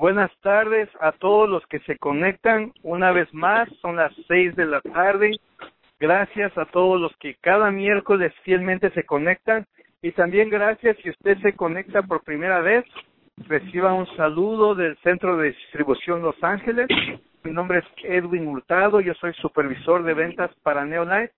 Buenas tardes a todos los que se conectan una vez más, son las seis de la tarde. Gracias a todos los que cada miércoles fielmente se conectan y también gracias si usted se conecta por primera vez, reciba un saludo del Centro de Distribución Los Ángeles. Mi nombre es Edwin Hurtado, yo soy supervisor de ventas para Neolife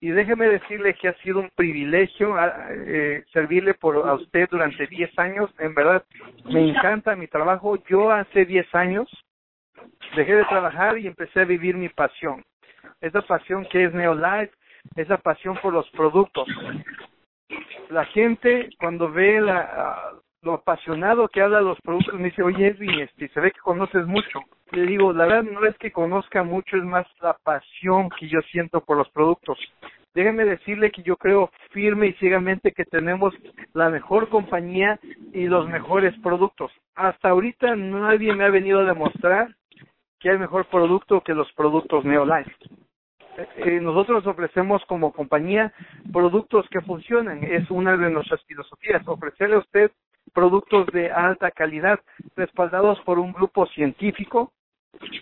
y déjeme decirle que ha sido un privilegio ah, eh, servirle por a usted durante 10 años. En verdad, me encanta mi trabajo. Yo hace 10 años dejé de trabajar y empecé a vivir mi pasión. Esa pasión que es Neolife, esa pasión por los productos. La gente cuando ve la, ah, lo apasionado que habla de los productos me dice, oye Edwin, este, se ve que conoces mucho. Le digo, la verdad no es que conozca mucho, es más la pasión que yo siento por los productos. Déjeme decirle que yo creo firme y ciegamente que tenemos la mejor compañía y los mejores productos. Hasta ahorita nadie me ha venido a demostrar que hay mejor producto que los productos Neolife. Eh, eh, nosotros ofrecemos como compañía productos que funcionan. Es una de nuestras filosofías, ofrecerle a usted productos de alta calidad, respaldados por un grupo científico,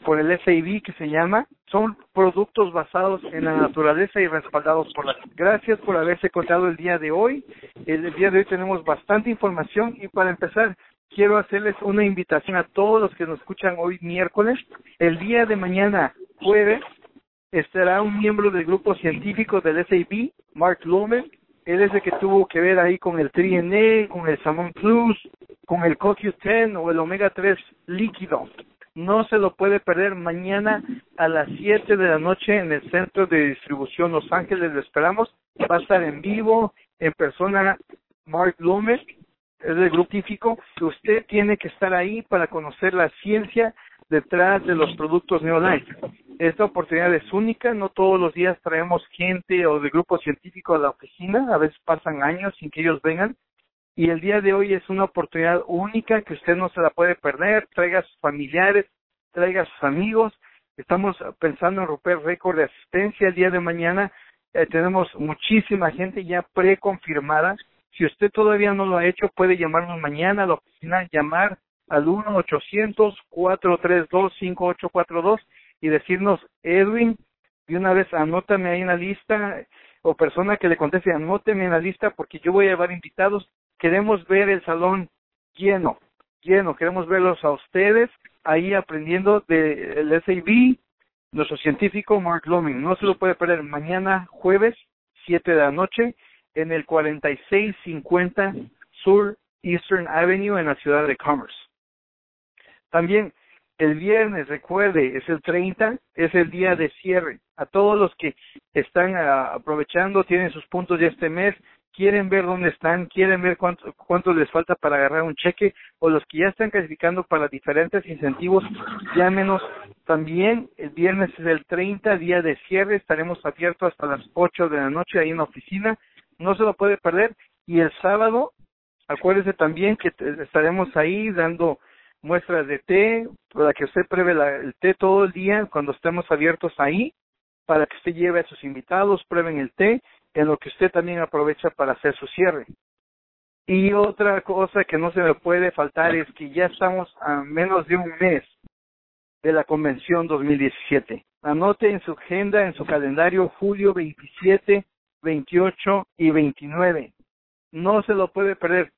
por el SAB que se llama, son productos basados en la naturaleza y respaldados por la. Gracias por haberse contado el día de hoy. El día de hoy tenemos bastante información y para empezar, quiero hacerles una invitación a todos los que nos escuchan hoy miércoles. El día de mañana, jueves, estará un miembro del grupo científico del SAB, Mark Lumen, él es el que tuvo que ver ahí con el 3 con el Salmon Plus, con el CoQ10 o el Omega 3 líquido. No se lo puede perder mañana a las 7 de la noche en el centro de distribución Los Ángeles. Lo esperamos. Va a estar en vivo, en persona, Mark López, es el grupo. Usted tiene que estar ahí para conocer la ciencia detrás de los productos Neolife. Esta oportunidad es única, no todos los días traemos gente o de grupo científico a la oficina, a veces pasan años sin que ellos vengan, y el día de hoy es una oportunidad única que usted no se la puede perder, traiga a sus familiares, traiga a sus amigos, estamos pensando en romper récord de asistencia el día de mañana, eh, tenemos muchísima gente ya preconfirmada, si usted todavía no lo ha hecho puede llamarnos mañana a la oficina, llamar al 1-800-432-5842 y decirnos, Edwin, de una vez anótame ahí en la lista, o persona que le conteste, anóteme en la lista porque yo voy a llevar invitados. Queremos ver el salón lleno, lleno. Queremos verlos a ustedes ahí aprendiendo del SAB, nuestro científico Mark Loming. No se lo puede perder mañana jueves, 7 de la noche, en el 4650 Sur Eastern Avenue en la ciudad de Commerce. También el viernes, recuerde, es el 30, es el día de cierre. A todos los que están ah, aprovechando, tienen sus puntos de este mes, quieren ver dónde están, quieren ver cuánto, cuánto les falta para agarrar un cheque, o los que ya están calificando para diferentes incentivos, llámenos. También el viernes es el 30, día de cierre, estaremos abiertos hasta las 8 de la noche ahí en la oficina, no se lo puede perder. Y el sábado, acuérdese también que estaremos ahí dando muestras de té, para que usted pruebe el té todo el día cuando estemos abiertos ahí, para que usted lleve a sus invitados, prueben el té, en lo que usted también aprovecha para hacer su cierre. Y otra cosa que no se me puede faltar es que ya estamos a menos de un mes de la convención 2017. Anote en su agenda, en su calendario, julio 27, 28 y 29. No se lo puede perder.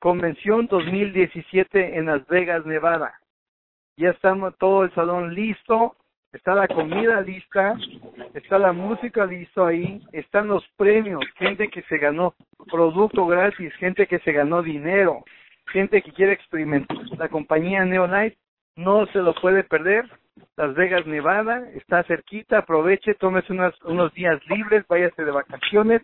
Convención 2017 en Las Vegas, Nevada. Ya estamos todo el salón listo, está la comida lista, está la música listo ahí, están los premios, gente que se ganó producto gratis, gente que se ganó dinero, gente que quiere experimentar. La compañía Neonite no se lo puede perder. Las Vegas, Nevada, está cerquita, aproveche, tómese unos días libres, váyase de vacaciones,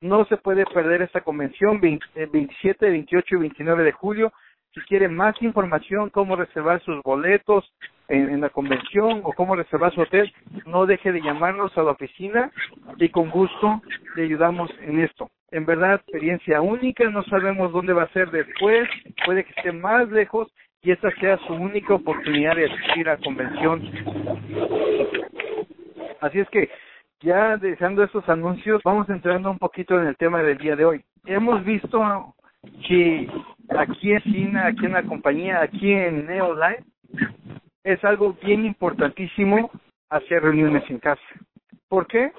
no se puede perder esta convención 27, 28 y 29 de julio. Si quiere más información, cómo reservar sus boletos en, la convención o cómo reservar su hotel, no deje de llamarnos a la oficina y con gusto le ayudamos en esto. En verdad, experiencia única, no sabemos dónde va a ser después, puede que esté más lejos y esta sea su única oportunidad de asistir a la convención. Así es que ya dejando estos anuncios, vamos entrando un poquito en el tema del día de hoy. Hemos visto que aquí en Cina, aquí en la compañía, aquí en Neolife, es algo bien importantísimo hacer reuniones en casa. ¿Por qué?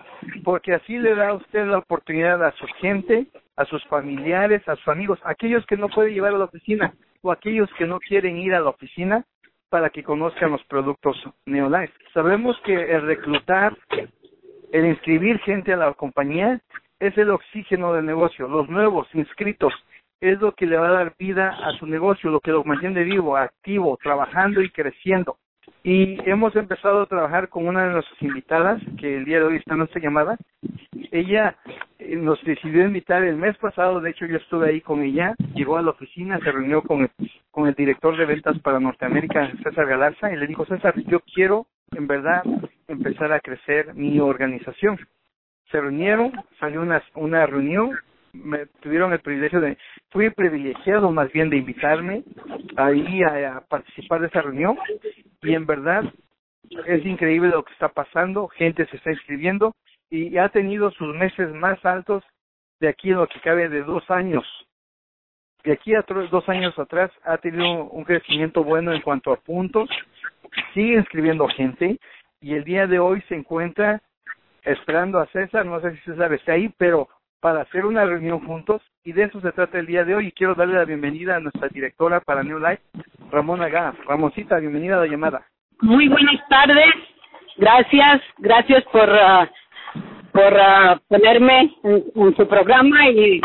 Porque así le da usted la oportunidad a su gente, a sus familiares, a sus amigos, aquellos que no pueden llevar a la oficina o aquellos que no quieren ir a la oficina para que conozcan los productos Neolife. Sabemos que el reclutar, el inscribir gente a la compañía es el oxígeno del negocio. Los nuevos inscritos es lo que le va a dar vida a su negocio, lo que lo mantiene vivo, activo, trabajando y creciendo. Y hemos empezado a trabajar con una de nuestras invitadas, que el día de hoy está en nuestra llamada. Ella eh, nos decidió invitar el mes pasado, de hecho yo estuve ahí con ella, llegó a la oficina, se reunió con el, con el director de ventas para Norteamérica, César Galarza, y le dijo, César, yo quiero en verdad empezar a crecer mi organización. Se reunieron, salió una, una reunión, me tuvieron el privilegio de, fui privilegiado más bien de invitarme ahí a, participar de esa reunión y en verdad es increíble lo que está pasando, gente se está inscribiendo y ha tenido sus meses más altos de aquí en lo que cabe de dos años. De aquí a dos años atrás ha tenido un crecimiento bueno en cuanto a puntos, sigue inscribiendo gente y el día de hoy se encuentra esperando a César, no sé si César está ahí, pero para hacer una reunión juntos y de eso se trata el día de hoy y quiero darle la bienvenida a nuestra directora para New Life, Ramona Gá. Ramoncita, bienvenida a la llamada. Muy buenas tardes, gracias, gracias por uh, por uh, ponerme en, su programa y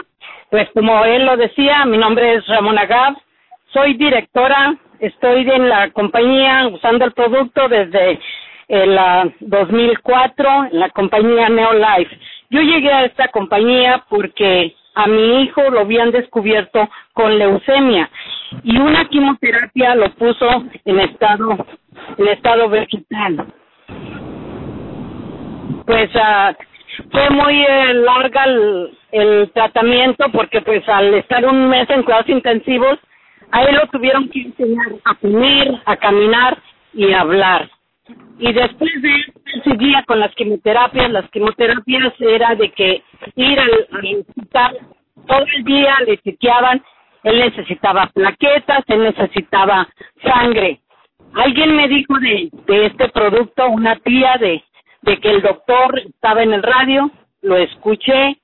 pues como él lo decía, mi nombre es Ramona Gab, soy directora, estoy en la compañía usando el producto desde el 2004 uh, en la compañía Neolife yo llegué a esta compañía porque a mi hijo lo habían descubierto con leucemia y una quimioterapia lo puso en estado en estado vegetal. Pues uh, fue muy eh, larga el, el tratamiento porque pues al estar un mes en cuidados intensivos a él lo tuvieron que enseñar a comer, a caminar y a hablar. Y después de él seguía con las quimioterapias, las quimioterapias era de que ir al, hospital todo el día le chequeaban, él necesitaba plaquetas, él necesitaba sangre. Alguien me dijo de, de este producto, una tía de, de que el doctor estaba en el radio, lo escuché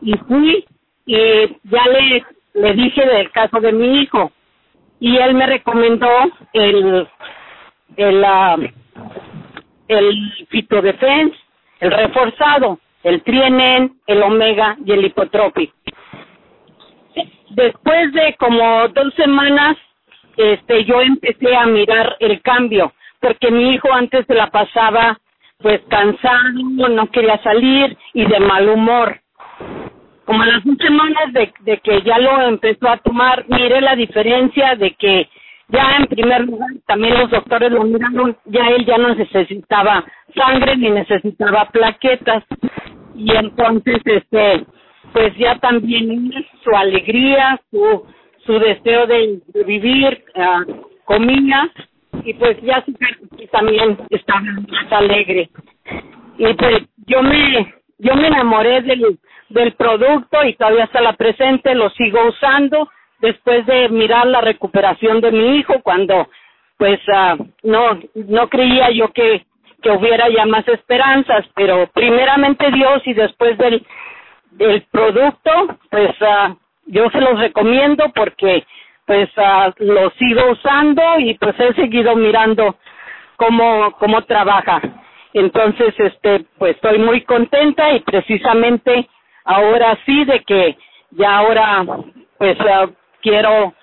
y fui y ya le, le dije del caso de mi hijo. Y él me recomendó el, el, uh, el fitodefense, el reforzado, el trienen, el omega y el hipotrópico. Después de como dos semanas, este, yo empecé a mirar el cambio, porque mi hijo antes se la pasaba pues cansado, no quería salir y de mal humor. Como a las dos semanas de, de que ya lo empezó a tomar, mire la diferencia de que ya en primer lugar también los doctores lo miraron, ya él ya no necesitaba sangre ni necesitaba plaquetas. Y entonces este pues ya también su alegría, su su deseo de, vivir uh, comía y pues ya su también estaba más alegre. Y pues yo me yo me enamoré del del producto y todavía hasta la presente lo sigo usando después de mirar la recuperación de mi hijo cuando pues uh, no no creía yo que que hubiera ya más esperanzas pero primeramente Dios y después del del producto pues uh, yo se los recomiendo porque pues uh, lo sigo usando y pues he seguido mirando cómo cómo trabaja. Entonces este pues estoy muy contenta y precisamente ahora sí de que ya ahora pues quiero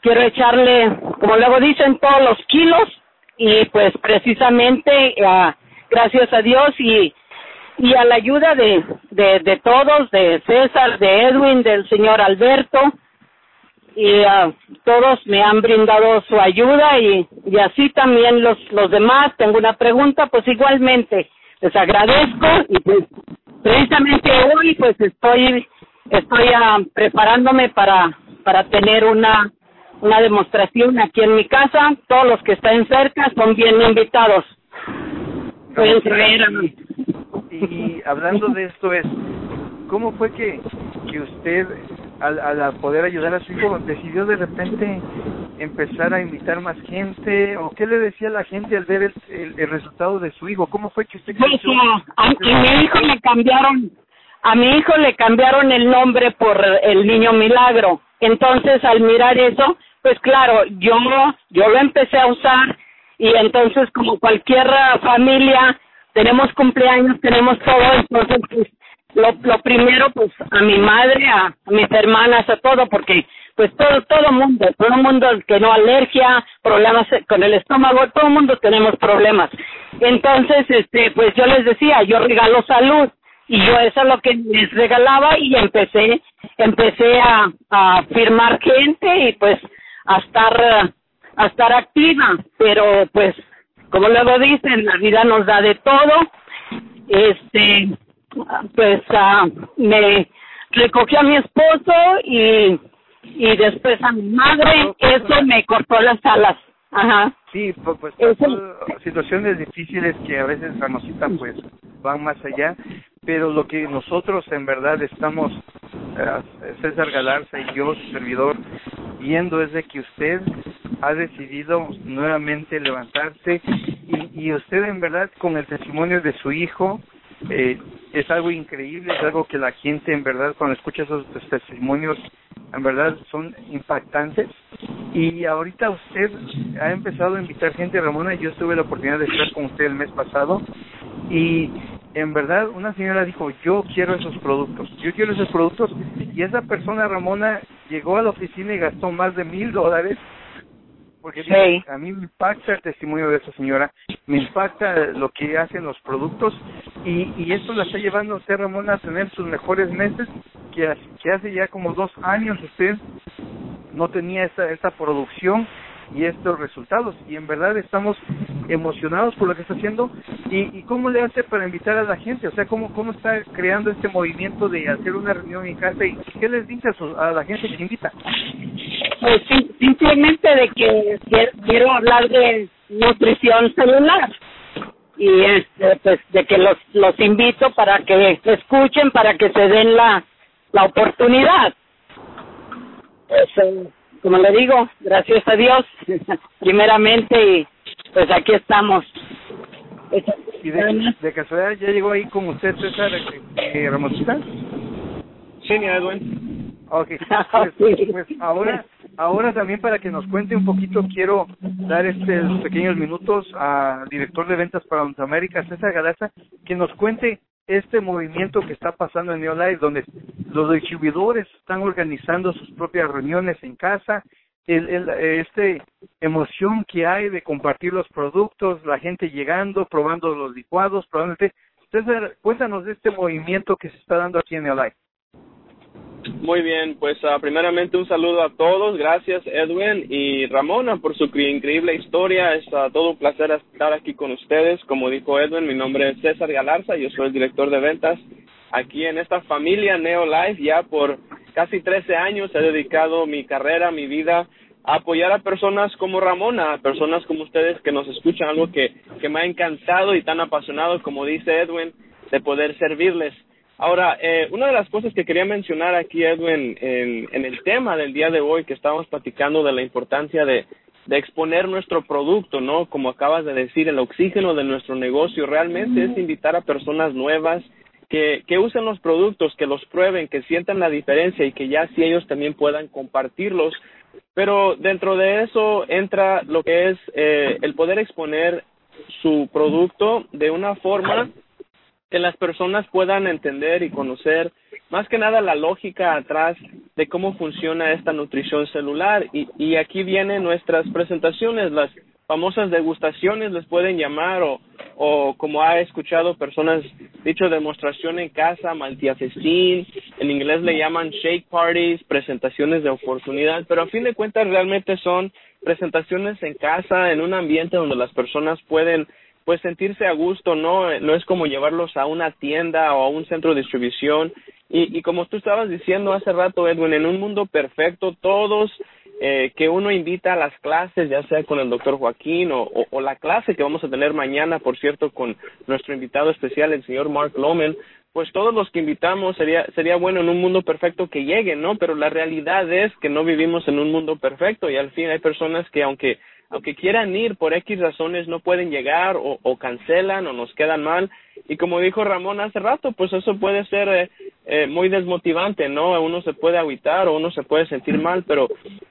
quiero echarle, como luego dicen, todos los kilos y pues precisamente uh, gracias a Dios y y a la ayuda de, de, todos, de César, de Edwin, del señor Alberto, y uh, todos me han brindado su ayuda y, y así también los, los demás. Tengo una pregunta, pues igualmente les agradezco y pues precisamente hoy pues estoy estoy uh, preparándome para para tener una, una demostración aquí en mi casa. Todos los que están cerca son bien invitados. Pueden traer a mí. Y hablando de esto es, ¿cómo fue que, que usted al, al poder ayudar a su hijo, decidió de repente empezar a invitar más gente? ¿O qué le decía a la gente al ver el, el, resultado de su hijo? ¿Cómo fue que usted... Pues, a, mi hijo le cambiaron, a mi hijo le cambiaron el nombre por el niño milagro. Entonces, al mirar eso, pues claro, yo, yo lo empecé a usar y entonces como cualquier familia, tenemos cumpleaños, tenemos todo, entonces pues lo, lo primero pues a mi madre, a, a mis hermanas, a todo, porque pues todo todo mundo, todo mundo que no alergia, problemas con el estómago, todo mundo tenemos problemas. Entonces, este, pues yo les decía, yo regalo salud y yo eso es lo que les regalaba y empecé empecé a, a firmar gente y pues a estar a estar activa, pero pues como luego dicen, la vida nos da de todo. Este, pues uh, me recogí a mi esposo y y después a mi madre, eso me cortó las alas. Ajá. Sí, pues, pues situaciones difíciles que a veces Ramosita pues van más allá, pero lo que nosotros en verdad estamos, eh, César Galarza y yo, su servidor, viendo es de que usted ha decidido nuevamente levantarse y, y usted en verdad con el testimonio de su hijo eh, es algo increíble, es algo que la gente en verdad cuando escucha esos testimonios en verdad son impactantes y ahorita usted ha empezado a invitar gente, Ramona, yo tuve la oportunidad de estar con usted el mes pasado. Y en verdad una señora dijo, yo quiero esos productos, yo quiero esos productos y esa persona, Ramona, llegó a la oficina y gastó más de mil dólares porque a mí me impacta el testimonio de esa señora, me impacta lo que hacen los productos y, y esto la está llevando a usted, Ramón, a tener sus mejores meses, que, que hace ya como dos años usted no tenía esta, esta producción y estos resultados. Y en verdad estamos emocionados por lo que está haciendo. Y, y cómo le hace para invitar a la gente, o sea, cómo, cómo está creando este movimiento de hacer una reunión en casa y qué les dice a, a la gente que invita. Pues simplemente de que quiero hablar de nutrición celular. Y este, pues de que los los invito para que escuchen para que se den la la oportunidad. Pues, como le digo gracias a Dios primeramente y pues aquí estamos. Y de, de casualidad ya llegó ahí con usted César eh, Ramosita. Sí Edwin okay pues, pues ahora Ahora también para que nos cuente un poquito, quiero dar estos pequeños minutos al director de ventas para Norteamérica, César Galaza, que nos cuente este movimiento que está pasando en Neolife, donde los distribuidores están organizando sus propias reuniones en casa, el, el, este emoción que hay de compartir los productos, la gente llegando, probando los licuados, probando el César, cuéntanos de este movimiento que se está dando aquí en Neolife. Muy bien, pues uh, primeramente un saludo a todos, gracias Edwin y Ramona por su increíble historia, es uh, todo un placer estar aquí con ustedes, como dijo Edwin, mi nombre es César Galarza, yo soy el director de ventas aquí en esta familia Neolife, ya por casi 13 años he dedicado mi carrera, mi vida a apoyar a personas como Ramona, a personas como ustedes que nos escuchan, algo que, que me ha encantado y tan apasionado como dice Edwin, de poder servirles. Ahora, eh, una de las cosas que quería mencionar aquí, Edwin, en, en el tema del día de hoy, que estábamos platicando de la importancia de, de exponer nuestro producto, ¿no? Como acabas de decir, el oxígeno de nuestro negocio realmente es invitar a personas nuevas que, que usen los productos, que los prueben, que sientan la diferencia y que ya si ellos también puedan compartirlos. Pero dentro de eso entra lo que es eh, el poder exponer su producto de una forma que las personas puedan entender y conocer más que nada la lógica atrás de cómo funciona esta nutrición celular. Y, y aquí vienen nuestras presentaciones, las famosas degustaciones les pueden llamar o, o como ha escuchado personas dicho demostración en casa, maltiafestín, en inglés le llaman shake parties, presentaciones de oportunidad, pero a fin de cuentas realmente son presentaciones en casa, en un ambiente donde las personas pueden pues sentirse a gusto, ¿no? No es como llevarlos a una tienda o a un centro de distribución. Y, y como tú estabas diciendo hace rato, Edwin, en un mundo perfecto, todos eh, que uno invita a las clases, ya sea con el doctor Joaquín o, o, o, la clase que vamos a tener mañana, por cierto, con nuestro invitado especial, el señor Mark Loman, pues todos los que invitamos sería sería bueno en un mundo perfecto que lleguen, ¿no? Pero la realidad es que no vivimos en un mundo perfecto y al fin hay personas que aunque aunque quieran ir por X razones no pueden llegar o, cancelan o nos quedan mal y como dijo Ramón hace rato, pues eso puede ser eh, eh, muy desmotivante, ¿no? Uno se puede agüitar o uno se puede sentir mal, pero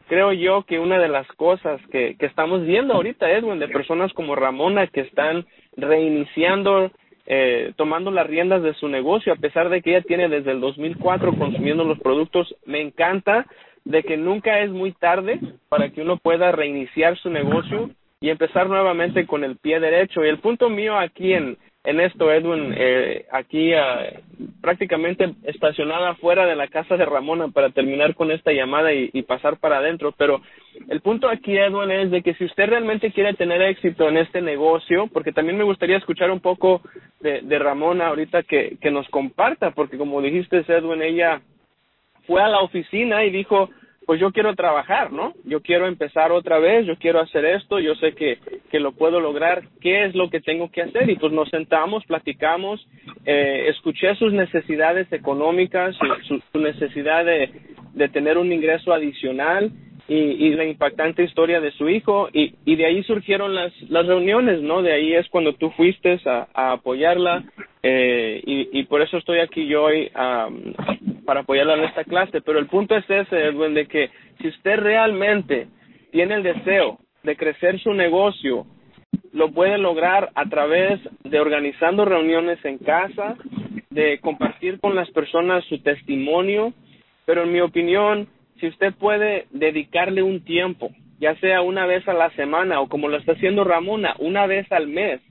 creo yo que una de las cosas que, que estamos viendo ahorita, Edwin, de personas como Ramona que están reiniciando eh, tomando las riendas de su negocio, a pesar de que ella tiene desde el 2004 consumiendo los productos. Me encanta de que nunca es muy tarde para que uno pueda reiniciar su negocio y empezar nuevamente con el pie derecho. Y el punto mío aquí en, en esto, Edwin, eh, aquí uh, prácticamente estacionada fuera de la casa de Ramona para terminar con esta llamada y, y, pasar para adentro. Pero el punto aquí, Edwin, es de que si usted realmente quiere tener éxito en este negocio, porque también me gustaría escuchar un poco de, de Ramona ahorita que, que nos comparta, porque como dijiste, Edwin, ella fue a la oficina y dijo, pues yo quiero trabajar, ¿no? Yo quiero empezar otra vez, yo quiero hacer esto, yo sé que, que lo puedo lograr, ¿qué es lo que tengo que hacer? Y pues nos sentamos, platicamos, eh, escuché sus necesidades económicas, su, necesidad de, de tener un ingreso adicional y, y la impactante historia de su hijo y, y de ahí surgieron las, las reuniones, ¿no? De ahí es cuando tú fuiste a apoyarla eh, y, y por eso estoy aquí yo hoy um, para apoyarla en esta clase. Pero el punto es ese, Edwin, de que si usted realmente tiene el deseo de crecer su negocio, lo puede lograr a través de organizando reuniones en casa, de compartir con las personas su testimonio, pero en mi opinión, si usted puede dedicarle un tiempo, ya sea una vez a la semana o como lo está haciendo Ramona, una vez al mes,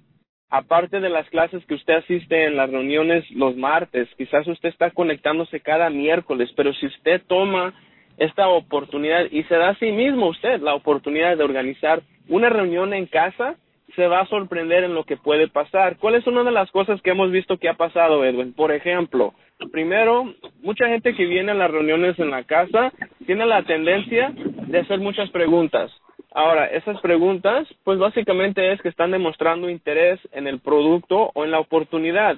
aparte de las clases que usted asiste en las reuniones los martes, quizás usted está conectándose cada miércoles, pero si usted toma esta oportunidad y se da a sí mismo usted la oportunidad de organizar una reunión en casa, se va a sorprender en lo que puede pasar. ¿Cuál es una de las cosas que hemos visto que ha pasado, Edwin? Por ejemplo, primero, mucha gente que viene a las reuniones en la casa tiene la tendencia de hacer muchas preguntas. Ahora, esas preguntas, pues básicamente es que están demostrando interés en el producto o en la oportunidad.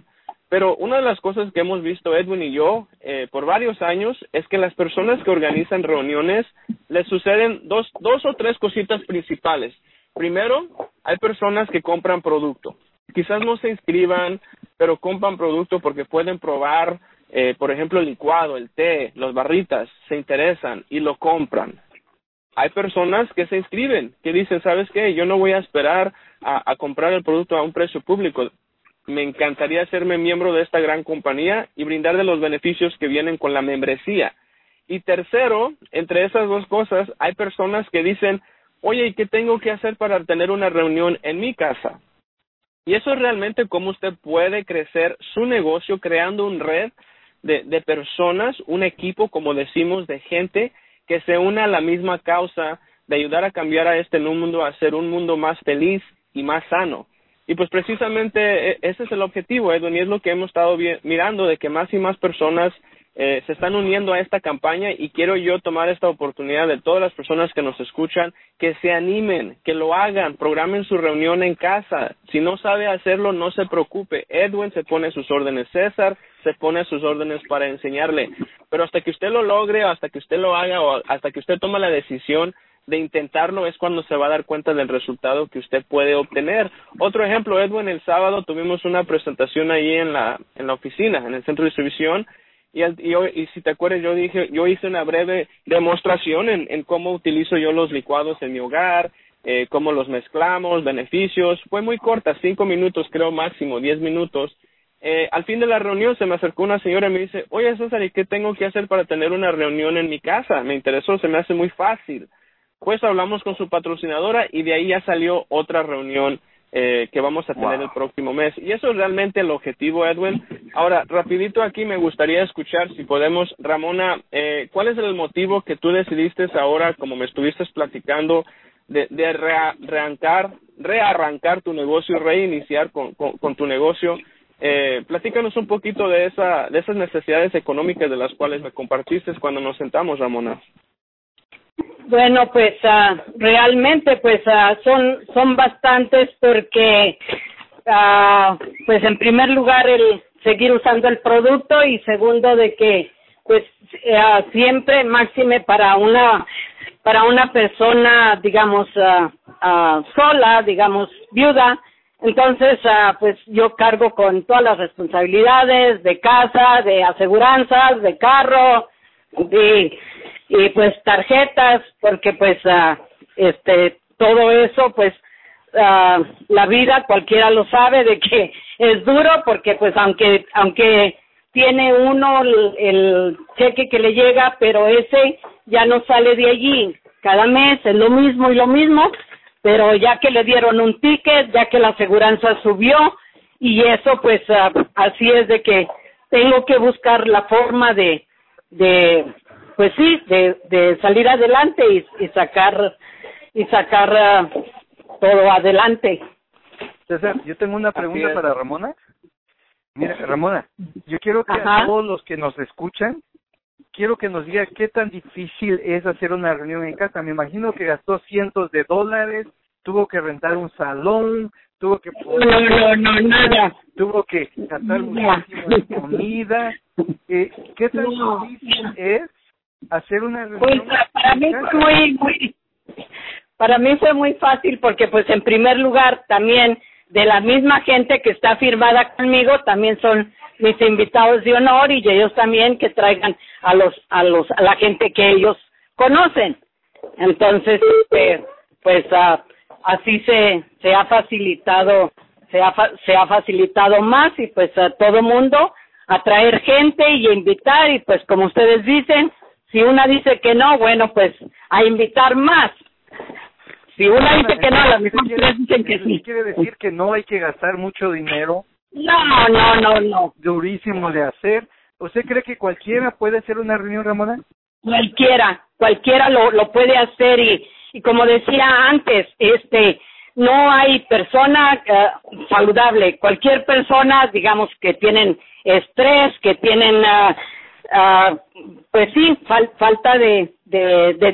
Pero una de las cosas que hemos visto Edwin y yo eh, por varios años es que las personas que organizan reuniones les suceden dos, dos o tres cositas principales. Primero, hay personas que compran producto. Quizás no se inscriban, pero compran producto porque pueden probar, eh, por ejemplo, el licuado, el té, las barritas, se interesan y lo compran hay personas que se inscriben, que dicen, ¿sabes qué? Yo no voy a esperar a, comprar el producto a un precio público. Me encantaría hacerme miembro de esta gran compañía y brindarle los beneficios que vienen con la membresía. Y tercero, entre esas dos cosas, hay personas que dicen, oye, ¿y qué tengo que hacer para tener una reunión en mi casa? Y eso es realmente cómo usted puede crecer su negocio creando un red de, de personas, un equipo, como decimos, de gente que se una a la misma causa de ayudar a cambiar a este mundo a ser un mundo más feliz y más sano. Y pues precisamente e, ese es el objetivo, Edwin, y es lo que hemos estado mirando, de que más y más personas eh, se están uniendo a esta campaña y quiero yo tomar esta oportunidad de todas las personas que nos escuchan que se animen, que lo hagan, programen su reunión en casa. Si no sabe hacerlo, no se preocupe. Edwin se pone sus órdenes, César se pone sus órdenes para enseñarle. Pero hasta que usted lo logre, hasta que usted lo haga o hasta que usted toma la decisión de intentarlo es cuando se va a dar cuenta del resultado que usted puede obtener. Otro ejemplo, Edwin, el sábado tuvimos una presentación ahí en la, en la oficina, en el centro de distribución, y, y, si te acuerdas yo dije yo hice una breve demostración en, en cómo utilizo yo los licuados en mi hogar eh, cómo los mezclamos beneficios. Fue muy corta cinco minutos creo máximo diez minutos. Eh, al fin de la reunión se me acercó una señora y me dice oye César y qué tengo que hacer para tener una reunión en mi casa me interesó se me hace muy fácil. Pues hablamos con su patrocinadora y de ahí ya salió otra reunión eh, que vamos a tener wow. el próximo mes. Y eso es realmente el objetivo, Edwin. Ahora, rapidito aquí me gustaría escuchar, si podemos, Ramona, eh, ¿cuál es el motivo que tú decidiste ahora, como me estuviste platicando, de, de rearrancar, rearrancar tu negocio reiniciar con, con, con tu negocio? Eh, platícanos un poquito de, esa, de esas necesidades económicas de las cuales me compartiste cuando nos sentamos, Ramona. Bueno, pues uh, realmente pues uh, son son bastantes porque uh, pues en primer lugar el seguir usando el producto y segundo de que pues eh, siempre máxime para una para una persona digamos sola digamos viuda. Entonces pues yo cargo con todas las responsabilidades de casa de aseguranzas de carro de y pues tarjetas porque pues este todo eso pues la vida cualquiera lo sabe de que es duro porque pues aunque aunque tiene uno el, cheque que le llega, pero ese ya no sale de allí. Cada mes es lo mismo y lo mismo, pero ya que le dieron un ticket, ya que la aseguranza subió, y eso pues ah, así es de que tengo que buscar la forma de, de pues sí, de, de salir adelante y, y sacar, y sacar ah, todo adelante. César, yo tengo una pregunta para Ramona. Mira, Ramona, yo quiero que a todos los que nos escuchan, quiero que nos diga qué tan difícil es hacer una reunión en casa. Me imagino que gastó cientos de dólares, tuvo que rentar un salón, tuvo que no, no, no, nada. tuvo que gastar muchísimo en comida. Eh, ¿Qué tan difícil es hacer una reunión? Pues para mí fue muy, muy, para mí fue muy fácil porque pues en primer lugar también de la misma gente que está firmada conmigo también son mis invitados de honor y ellos también que traigan a los a los a la gente que ellos conocen entonces este, pues ah, así se se ha facilitado se ha se ha facilitado más y pues a todo mundo atraer gente y invitar y pues como ustedes dicen si una dice que no bueno pues a invitar más si una dice que no, las mejor dicen que sí. Quiere decir que no hay que gastar mucho dinero. No, no, no, no. Durísimo de hacer. ¿Usted cree que cualquiera puede hacer una reunión, Ramona? Cualquiera, cualquiera lo, lo puede hacer y, y como decía antes, este, no hay persona uh, saludable. Cualquier persona, digamos, que tienen estrés, que tienen uh, ah, pues sí, falta de,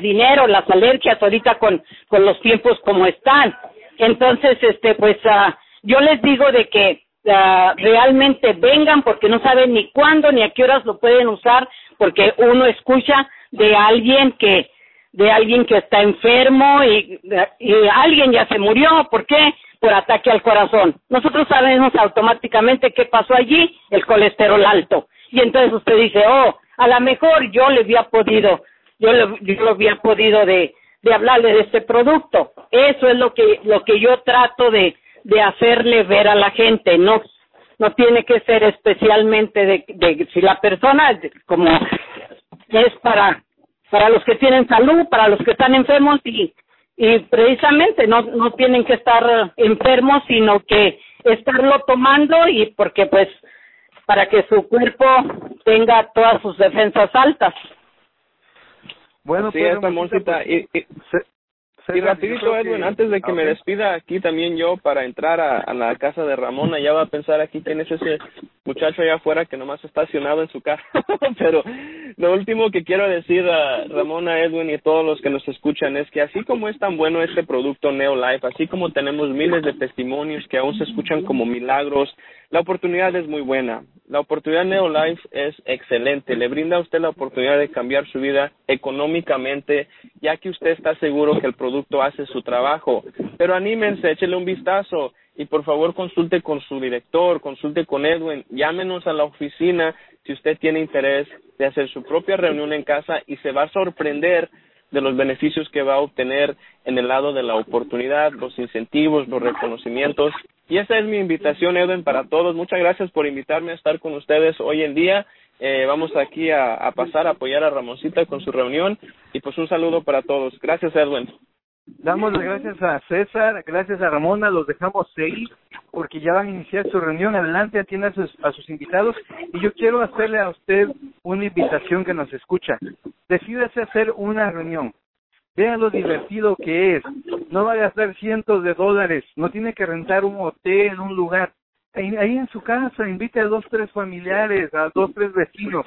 dinero, las alergias ahorita con, con los tiempos como están. Entonces, este, pues ah, yo les digo de que ah, realmente vengan porque no saben ni cuándo ni a qué horas lo pueden usar porque uno escucha de alguien que de alguien que está enfermo y alguien ya se murió, ¿por qué? Por ataque al corazón. Nosotros sabemos automáticamente qué pasó allí, el colesterol alto. Y entonces usted dice, oh, a lo mejor yo le había podido, yo le, yo lo había podido de, de hablarle de este producto. Eso es lo que, lo que yo trato de, de hacerle ver a la gente, no, no tiene que ser especialmente de, de si la persona, como es para, para los que tienen salud, para los que están enfermos y, y precisamente no, no tienen que estar enfermos, sino que estarlo tomando y porque pues para que su cuerpo tenga todas sus defensas altas. Bueno, sí, pues, y, y rapidito, Edwin, antes de que me despida aquí también yo para entrar a, la casa de Ramona, ya va a pensar aquí quién es ese muchacho allá afuera que nomás está estacionado en su casa. Pero lo último que quiero decir a Ramona, Edwin y todos los que nos escuchan es que así como es tan bueno este producto Neolife, así como tenemos miles de testimonios que aún se escuchan como milagros, la oportunidad es muy buena. La oportunidad Neolife es excelente. Le brinda a usted la oportunidad de cambiar su vida económicamente, ya que usted está seguro que el producto hace su trabajo. Pero anímense, échele un vistazo y por favor consulte con su director, consulte con Edwin, llámenos a la oficina si usted tiene interés de hacer su propia reunión en casa y se va a sorprender de los beneficios que va a obtener en el lado de la oportunidad, los incentivos, los reconocimientos y esa es mi invitación, Edwin, para todos. Muchas gracias por invitarme a estar con ustedes hoy en día. Eh, vamos aquí a, pasar a apoyar a Ramoncita con su reunión y pues un saludo para todos. Gracias, Edwin. Damos las gracias a César, gracias a Ramona, los dejamos seguir porque ya van a iniciar su reunión. Adelante, atienda a sus, a sus invitados y yo quiero hacerle a usted una invitación que nos escucha. Decídase hacer una reunión. Vean lo divertido que es. No va a gastar cientos de dólares. No tiene que rentar un hotel, un lugar. Ahí, en su casa, invite a dos, tres familiares, a dos, tres vecinos.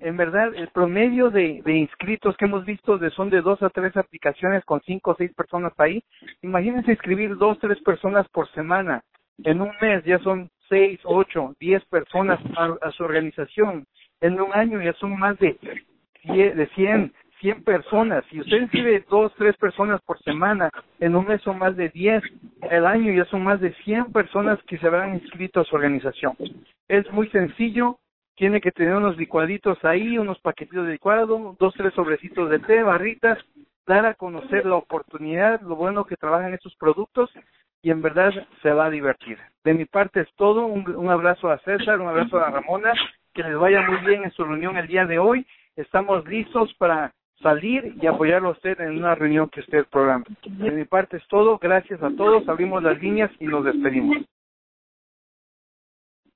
En verdad, el promedio de, de inscritos que hemos visto de, son de dos a tres aplicaciones con cinco o seis personas ahí. Imagínense inscribir dos, tres personas por semana. En un mes ya son seis, ocho, diez personas a, su organización. En un año ya son más de, de 100, 100 personas. Si usted inscribe dos, tres personas por semana, en un mes son más de 10. El año ya son más de 100 personas que se habrán inscrito a su organización. Es muy sencillo. Tiene que tener unos licuaditos ahí, unos paquetitos de licuado, dos, tres sobrecitos de té, barritas, dar a conocer la oportunidad, lo bueno que trabajan estos productos y en verdad se va a divertir. De mi parte es todo. Un, un abrazo a César, un abrazo a Ramona. Que les vaya muy bien en su reunión el día de hoy. Estamos listos para salir y apoyarlo a usted en una reunión que usted programa. De mi parte es todo. Gracias a todos. Abrimos las líneas y nos despedimos.